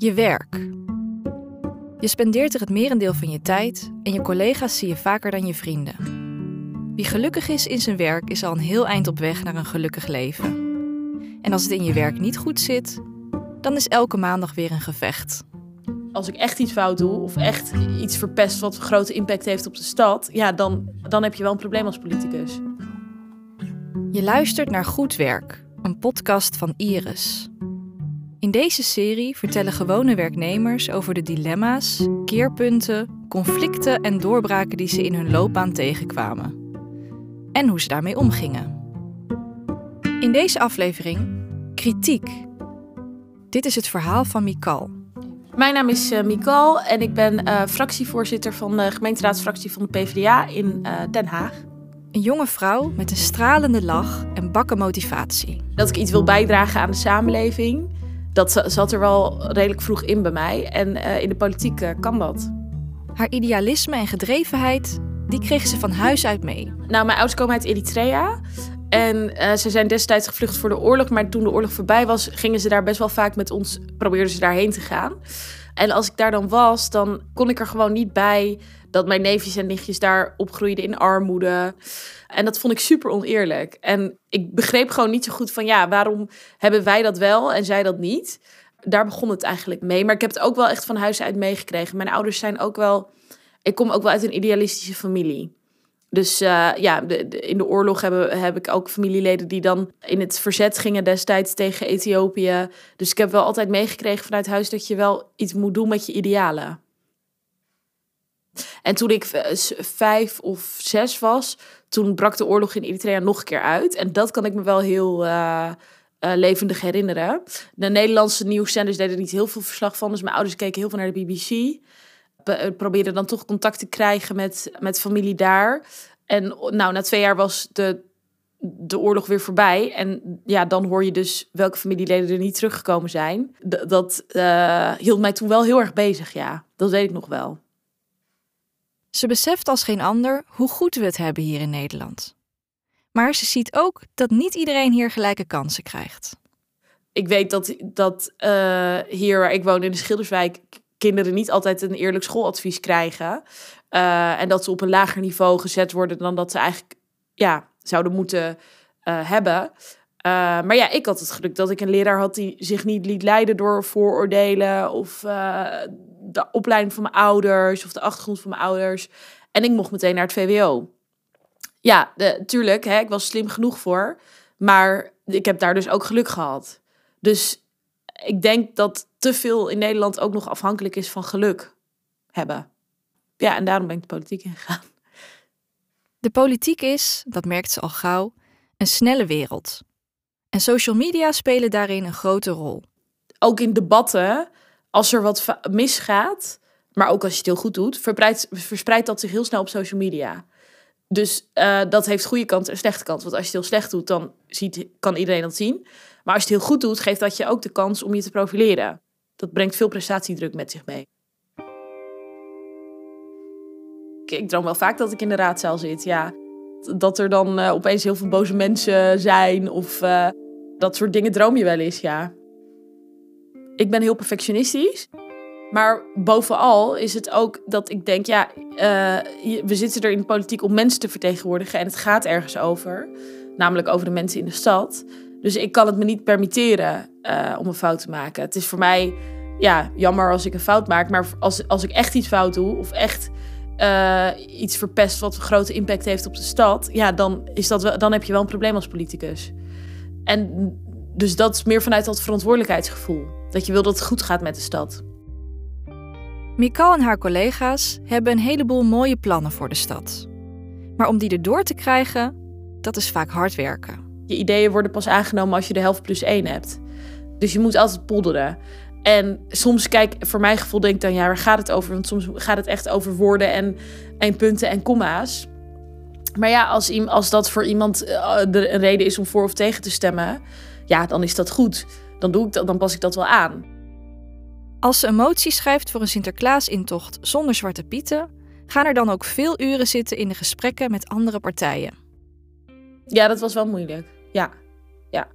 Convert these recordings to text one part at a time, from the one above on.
Je werk. Je spendeert er het merendeel van je tijd en je collega's zie je vaker dan je vrienden. Wie gelukkig is in zijn werk is al een heel eind op weg naar een gelukkig leven. En als het in je werk niet goed zit, dan is elke maandag weer een gevecht. Als ik echt iets fout doe of echt iets verpest wat een grote impact heeft op de stad, ja, dan, dan heb je wel een probleem als politicus. Je luistert naar Goed Werk, een podcast van Iris. In deze serie vertellen gewone werknemers over de dilemma's, keerpunten, conflicten en doorbraken die ze in hun loopbaan tegenkwamen. En hoe ze daarmee omgingen. In deze aflevering kritiek. Dit is het verhaal van Mikal. Mijn naam is uh, Mikal en ik ben uh, fractievoorzitter van de gemeenteraadsfractie van de PvdA in uh, Den Haag. Een jonge vrouw met een stralende lach en bakken motivatie. Dat ik iets wil bijdragen aan de samenleving dat zat er wel redelijk vroeg in bij mij. En uh, in de politiek uh, kan dat. Haar idealisme en gedrevenheid, die kreeg ze van huis uit mee. Nou, mijn ouders komen uit Eritrea. En uh, ze zijn destijds gevlucht voor de oorlog. Maar toen de oorlog voorbij was, gingen ze daar best wel vaak met ons, probeerden ze daarheen te gaan. En als ik daar dan was, dan kon ik er gewoon niet bij dat mijn neefjes en nichtjes daar opgroeiden in armoede. En dat vond ik super oneerlijk. En ik begreep gewoon niet zo goed van ja, waarom hebben wij dat wel en zij dat niet? Daar begon het eigenlijk mee. Maar ik heb het ook wel echt van huis uit meegekregen. Mijn ouders zijn ook wel. Ik kom ook wel uit een idealistische familie. Dus uh, ja, in de oorlog hebben, heb ik ook familieleden die dan in het verzet gingen destijds tegen Ethiopië. Dus ik heb wel altijd meegekregen vanuit huis dat je wel iets moet doen met je idealen. En toen ik vijf of zes was, toen brak de oorlog in Eritrea nog een keer uit. En dat kan ik me wel heel uh, uh, levendig herinneren. De Nederlandse nieuwszenders deden niet heel veel verslag van. Dus mijn ouders keken heel veel naar de BBC. Be probeerden dan toch contact te krijgen met, met familie daar. En nou, na twee jaar was de, de oorlog weer voorbij. En ja, dan hoor je dus welke familieleden er niet teruggekomen zijn. Dat uh, hield mij toen wel heel erg bezig, ja. Dat weet ik nog wel. Ze beseft als geen ander hoe goed we het hebben hier in Nederland. Maar ze ziet ook dat niet iedereen hier gelijke kansen krijgt. Ik weet dat, dat uh, hier waar ik woon in de Schilderswijk kinderen niet altijd een eerlijk schooladvies krijgen. Uh, en dat ze op een lager niveau gezet worden dan dat ze eigenlijk ja, zouden moeten uh, hebben. Maar ja, ik had het geluk dat ik een leraar had die zich niet liet leiden door vooroordelen of de opleiding van mijn ouders of de achtergrond van mijn ouders. En ik mocht meteen naar het VWO. Ja, de, tuurlijk, hè, ik was slim genoeg voor, maar ik heb daar dus ook geluk gehad. Dus ik denk dat te veel in Nederland ook nog afhankelijk is van geluk hebben. Ja, en daarom ben ik de politiek ingegaan. De politiek is, dat merkt ze al gauw, een snelle wereld. En social media spelen daarin een grote rol. Ook in debatten, als er wat misgaat, maar ook als je het heel goed doet, verspreidt, dat zich heel snel op social media. Dus uh, dat heeft goede kant en slechte kant. Want als je het heel slecht doet, dan ziet, kan iedereen dat zien. Maar als je het heel goed doet, geeft dat je ook de kans om je te profileren. Dat brengt veel prestatiedruk met zich mee. Ik, ik droom wel vaak dat ik in de raadzaal zit, ja dat er dan uh, opeens heel veel boze mensen zijn of uh, dat soort dingen droom je wel eens, ja. Ik ben heel perfectionistisch. Maar bovenal is het ook dat ik denk, ja, uh, we zitten er in de politiek om mensen te vertegenwoordigen en het gaat ergens over. Namelijk over de mensen in de stad. Dus ik kan het me niet permitteren om een fout te maken. Het is voor mij, ja, jammer als ik een fout maak. Maar als, als ik echt iets fout doe of echt uh, iets verpest wat een grote impact heeft op de stad, ja, dan, is dat dan heb je wel een probleem als politicus. En dus dat is meer vanuit dat verantwoordelijkheidsgevoel. Dat je wil dat het goed gaat met de stad. Mikal en haar collega's hebben een heleboel mooie plannen voor de stad. Maar om die erdoor te krijgen, dat is vaak hard werken. Je ideeën worden pas aangenomen als je de helft plus één hebt. Dus je moet altijd polderen. En soms kijk, voor mijn gevoel denk ik dan, ja, waar gaat het over? Want soms gaat het echt over woorden en, en punten en komma's. Maar ja, als, als dat voor iemand de, een reden is om voor of tegen te stemmen, ja, dan is dat goed. Dan, doe ik dat, dan pas ik dat wel aan. Als ze een motie schrijft voor een Sinterklaas-intocht zonder zwarte pieten, gaan er dan ook veel uren zitten in de gesprekken met andere partijen. Ja, dat was wel moeilijk. Ja, ja.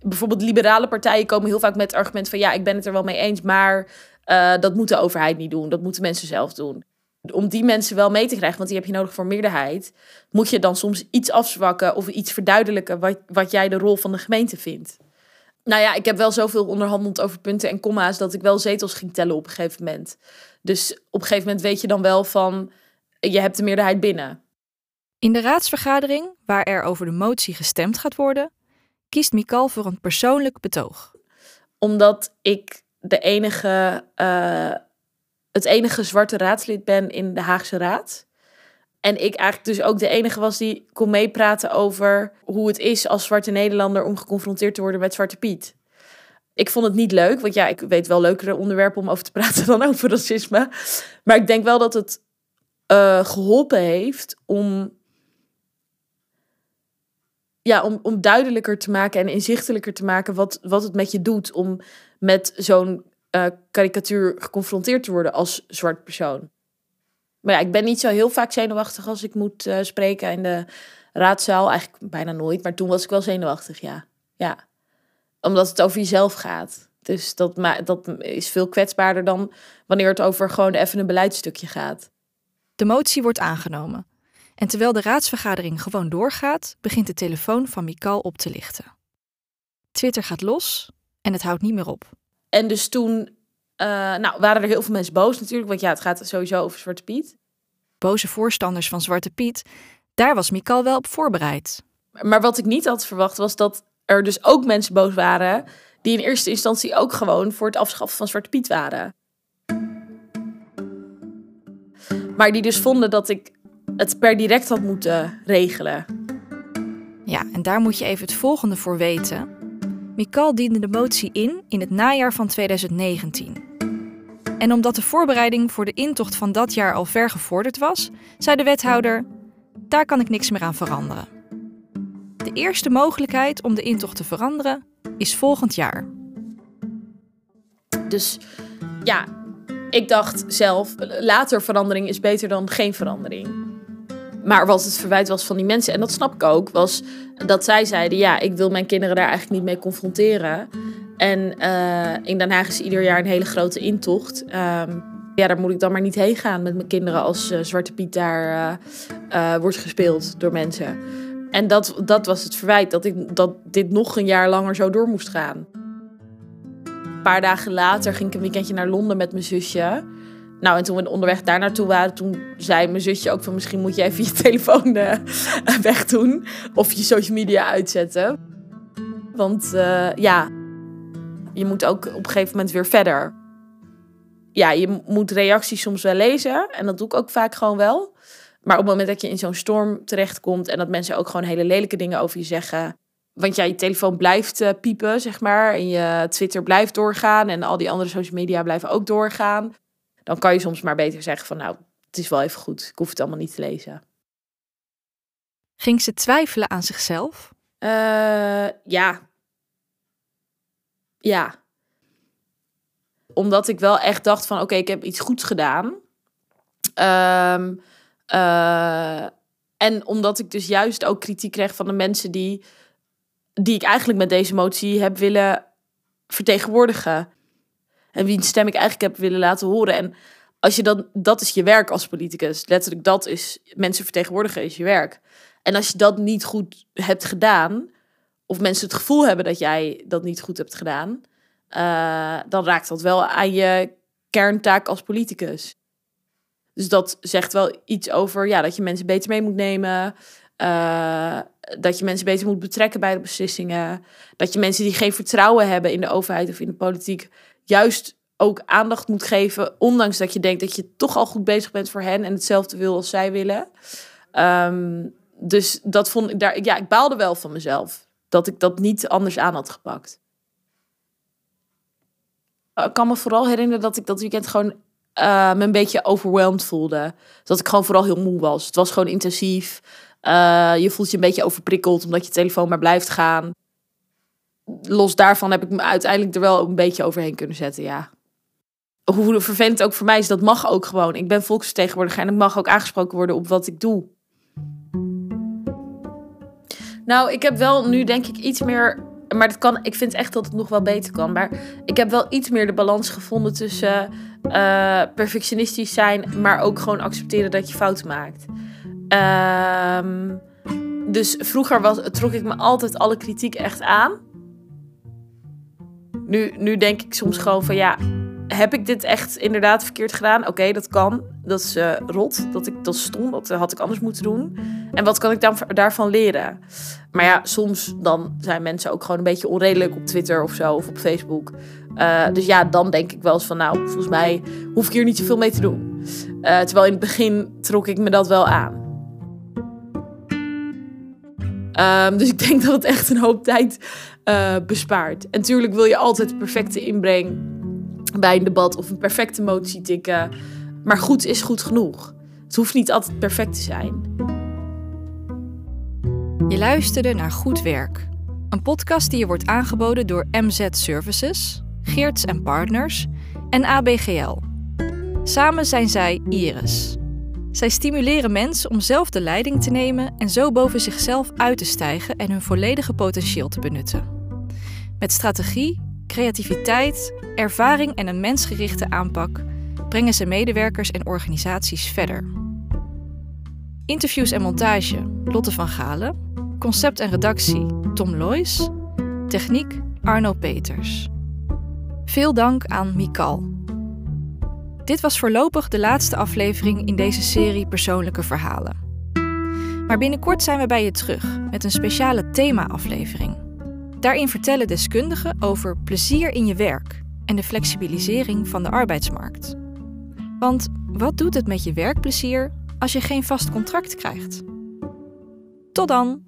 bijvoorbeeld liberale partijen komen heel vaak met het argument van ja, ik ben het er wel mee eens, maar uh, dat moet de overheid niet doen. Dat moeten mensen zelf doen. Om die mensen wel mee te krijgen, want die heb je nodig voor meerderheid, moet je dan soms iets afzwakken of iets verduidelijken wat, wat jij de rol van de gemeente vindt. Nou ja, ik heb wel zoveel onderhandeld over punten en komma's dat ik wel zetels ging tellen op een gegeven moment. Dus op een gegeven moment weet je dan wel van je hebt de meerderheid binnen. In de raadsvergadering, waar er over de motie gestemd gaat worden, kiest Mikal voor een persoonlijk betoog. Omdat ik de enige, uh, het enige zwarte raadslid ben in de Haagse Raad. En ik eigenlijk dus ook de enige was die kon meepraten over hoe het is als zwarte Nederlander om geconfronteerd te worden met Zwarte Piet. Ik vond het niet leuk, want ja, ik weet wel leukere onderwerpen om over te praten dan over racisme. Maar ik denk wel dat het uh, geholpen heeft om ja, om, om duidelijker te maken en inzichtelijker te maken wat, wat het met je doet om met zo'n uh, karikatuur geconfronteerd te worden als zwart persoon. Maar ja, ik ben niet zo heel vaak zenuwachtig als ik moet uh, spreken in de raadzaal. Eigenlijk bijna nooit, maar toen was ik wel zenuwachtig, ja. Ja, omdat het over jezelf gaat. Dus dat, maar, dat is veel kwetsbaarder dan wanneer het over gewoon even een beleidstukje gaat. De motie wordt aangenomen. En terwijl de raadsvergadering gewoon doorgaat, begint de telefoon van Mikal op te lichten. Twitter gaat los en het houdt niet meer op. En dus toen uh, nou, waren er heel veel mensen boos natuurlijk, want ja, het gaat sowieso over Zwarte Piet. Boze voorstanders van Zwarte Piet, daar was Mikal wel op voorbereid. Maar wat ik niet had verwacht was dat er dus ook mensen boos waren die in eerste instantie ook gewoon voor het afschaffen van Zwarte Piet waren. Maar die dus vonden dat ik het per direct had moeten regelen. Ja, en daar moet je even het volgende voor weten. Mikal diende de motie in in het najaar van 2019. En omdat de voorbereiding voor de intocht van dat jaar al ver gevorderd was, zei de wethouder: daar kan ik niks meer aan veranderen. De eerste mogelijkheid om de intocht te veranderen is volgend jaar. Dus ja, ik dacht zelf, later verandering is beter dan geen verandering. Maar wat het verwijt was van die mensen, en dat snap ik ook, was dat zij zeiden: Ja, ik wil mijn kinderen daar eigenlijk niet mee confronteren. En uh, in Den Haag is ieder jaar een hele grote intocht. Um, ja, daar moet ik dan maar niet heen gaan met mijn kinderen als uh, Zwarte Piet daar uh, wordt gespeeld door mensen. En dat, dat was het verwijt, dat, ik, dat dit nog een jaar langer zo door moest gaan. Een paar dagen later ging ik een weekendje naar Londen met mijn zusje. Nou, en toen we onderweg daar naartoe waren, toen zei mijn zusje ook van misschien moet je even je telefoon uh, wegdoen of je social media uitzetten. Want ja, je moet ook op een gegeven moment weer verder. Ja, je moet reacties soms wel lezen en dat doe ik ook vaak gewoon wel. Maar op het moment dat je in zo'n storm terechtkomt en dat mensen ook gewoon hele lelijke dingen over je zeggen. Want ja, je telefoon blijft uh, piepen, zeg maar. En je Twitter blijft doorgaan en al die andere social media blijven ook doorgaan dan kan je soms maar beter zeggen van nou, het is wel even goed. Ik hoef het allemaal niet te lezen. Ging ze twijfelen aan zichzelf? Uh, ja. Ja. Omdat ik wel echt dacht van oké, ik heb iets goeds gedaan. Um, uh, en omdat ik dus juist ook kritiek kreeg van de mensen die, die ik eigenlijk met deze motie heb willen vertegenwoordigen. En wiens stem ik eigenlijk heb willen laten horen. En als je dan, dat is je werk als politicus. Letterlijk, dat is mensen vertegenwoordigen is je werk. En als je dat niet goed hebt gedaan, of mensen het gevoel hebben dat jij dat niet goed hebt gedaan, uh, dan raakt dat wel aan je kerntaak als politicus. Dus dat zegt wel iets over ja, dat je mensen beter mee moet nemen. Uh, dat je mensen beter moet betrekken bij de beslissingen. Dat je mensen die geen vertrouwen hebben in de overheid of in de politiek, juist ook aandacht moet geven, ondanks dat je denkt dat je toch al goed bezig bent voor hen en hetzelfde wil als zij willen. Um, dus dat vond ik daar, ja, ik baalde wel van mezelf dat ik dat niet anders aan had gepakt. Ik kan me vooral herinneren dat ik dat weekend gewoon uh, me een beetje overweldigd voelde. Dat ik gewoon vooral heel moe was. Het was gewoon intensief. Uh, je voelt je een beetje overprikkeld omdat je telefoon maar blijft gaan los daarvan heb ik me uiteindelijk er wel een beetje overheen kunnen zetten, ja. Hoe vervelend ook voor mij is, dat mag ook gewoon. Ik ben volksvertegenwoordiger en ik mag ook aangesproken worden op wat ik doe. Nou, ik heb wel nu denk ik iets meer Maar dat kan, ik vind echt dat het nog wel beter kan. Maar ik heb wel iets meer de balans gevonden tussen uh, perfectionistisch zijn, maar ook gewoon accepteren dat je fouten maakt. Ehm, dus vroeger was, trok ik me altijd alle kritiek echt aan. Nu, nu denk ik soms gewoon van ja, heb ik dit echt inderdaad verkeerd gedaan? Oké, dat kan. Dat is uh, rot. Dat, ik, dat is stom. Dat had ik anders moeten doen. En wat kan ik dan daarvan leren? Maar ja, soms dan zijn mensen ook gewoon een beetje onredelijk op Twitter of zo. Of op Facebook. Uh, dus ja, dan denk ik wel eens van... Nou, volgens mij hoef ik hier niet zoveel mee te doen. Uh, terwijl in het begin trok ik me dat wel aan. Um, dus ik denk dat het echt een hoop tijd bespaart. En natuurlijk wil je altijd de perfecte inbreng bij een debat of een perfecte motie tikken. Maar goed is goed genoeg. Het hoeft niet altijd perfect te zijn. Je luisterde naar Goed Werk. Een podcast die je wordt aangeboden door MZ Services, Geerts en Partners en ABGL. Samen zijn zij Iris. Zij stimuleren mensen om zelf de leiding te nemen en zo boven zichzelf uit te stijgen en hun volledige potentieel te benutten. Met strategie, creativiteit, ervaring en een mensgerichte aanpak brengen ze medewerkers en organisaties verder. Interviews en montage Lotte van Galen, concept en redactie Tom Loijs, techniek Arno Peters. Veel dank aan Mikal. Dit was voorlopig de laatste aflevering in deze serie persoonlijke verhalen. Maar binnenkort zijn we bij je terug met een speciale thema-aflevering. Daarin vertellen deskundigen over plezier in je werk en de flexibilisering van de arbeidsmarkt. Want wat doet het met je werkplezier als je geen vast contract krijgt? Tot dan!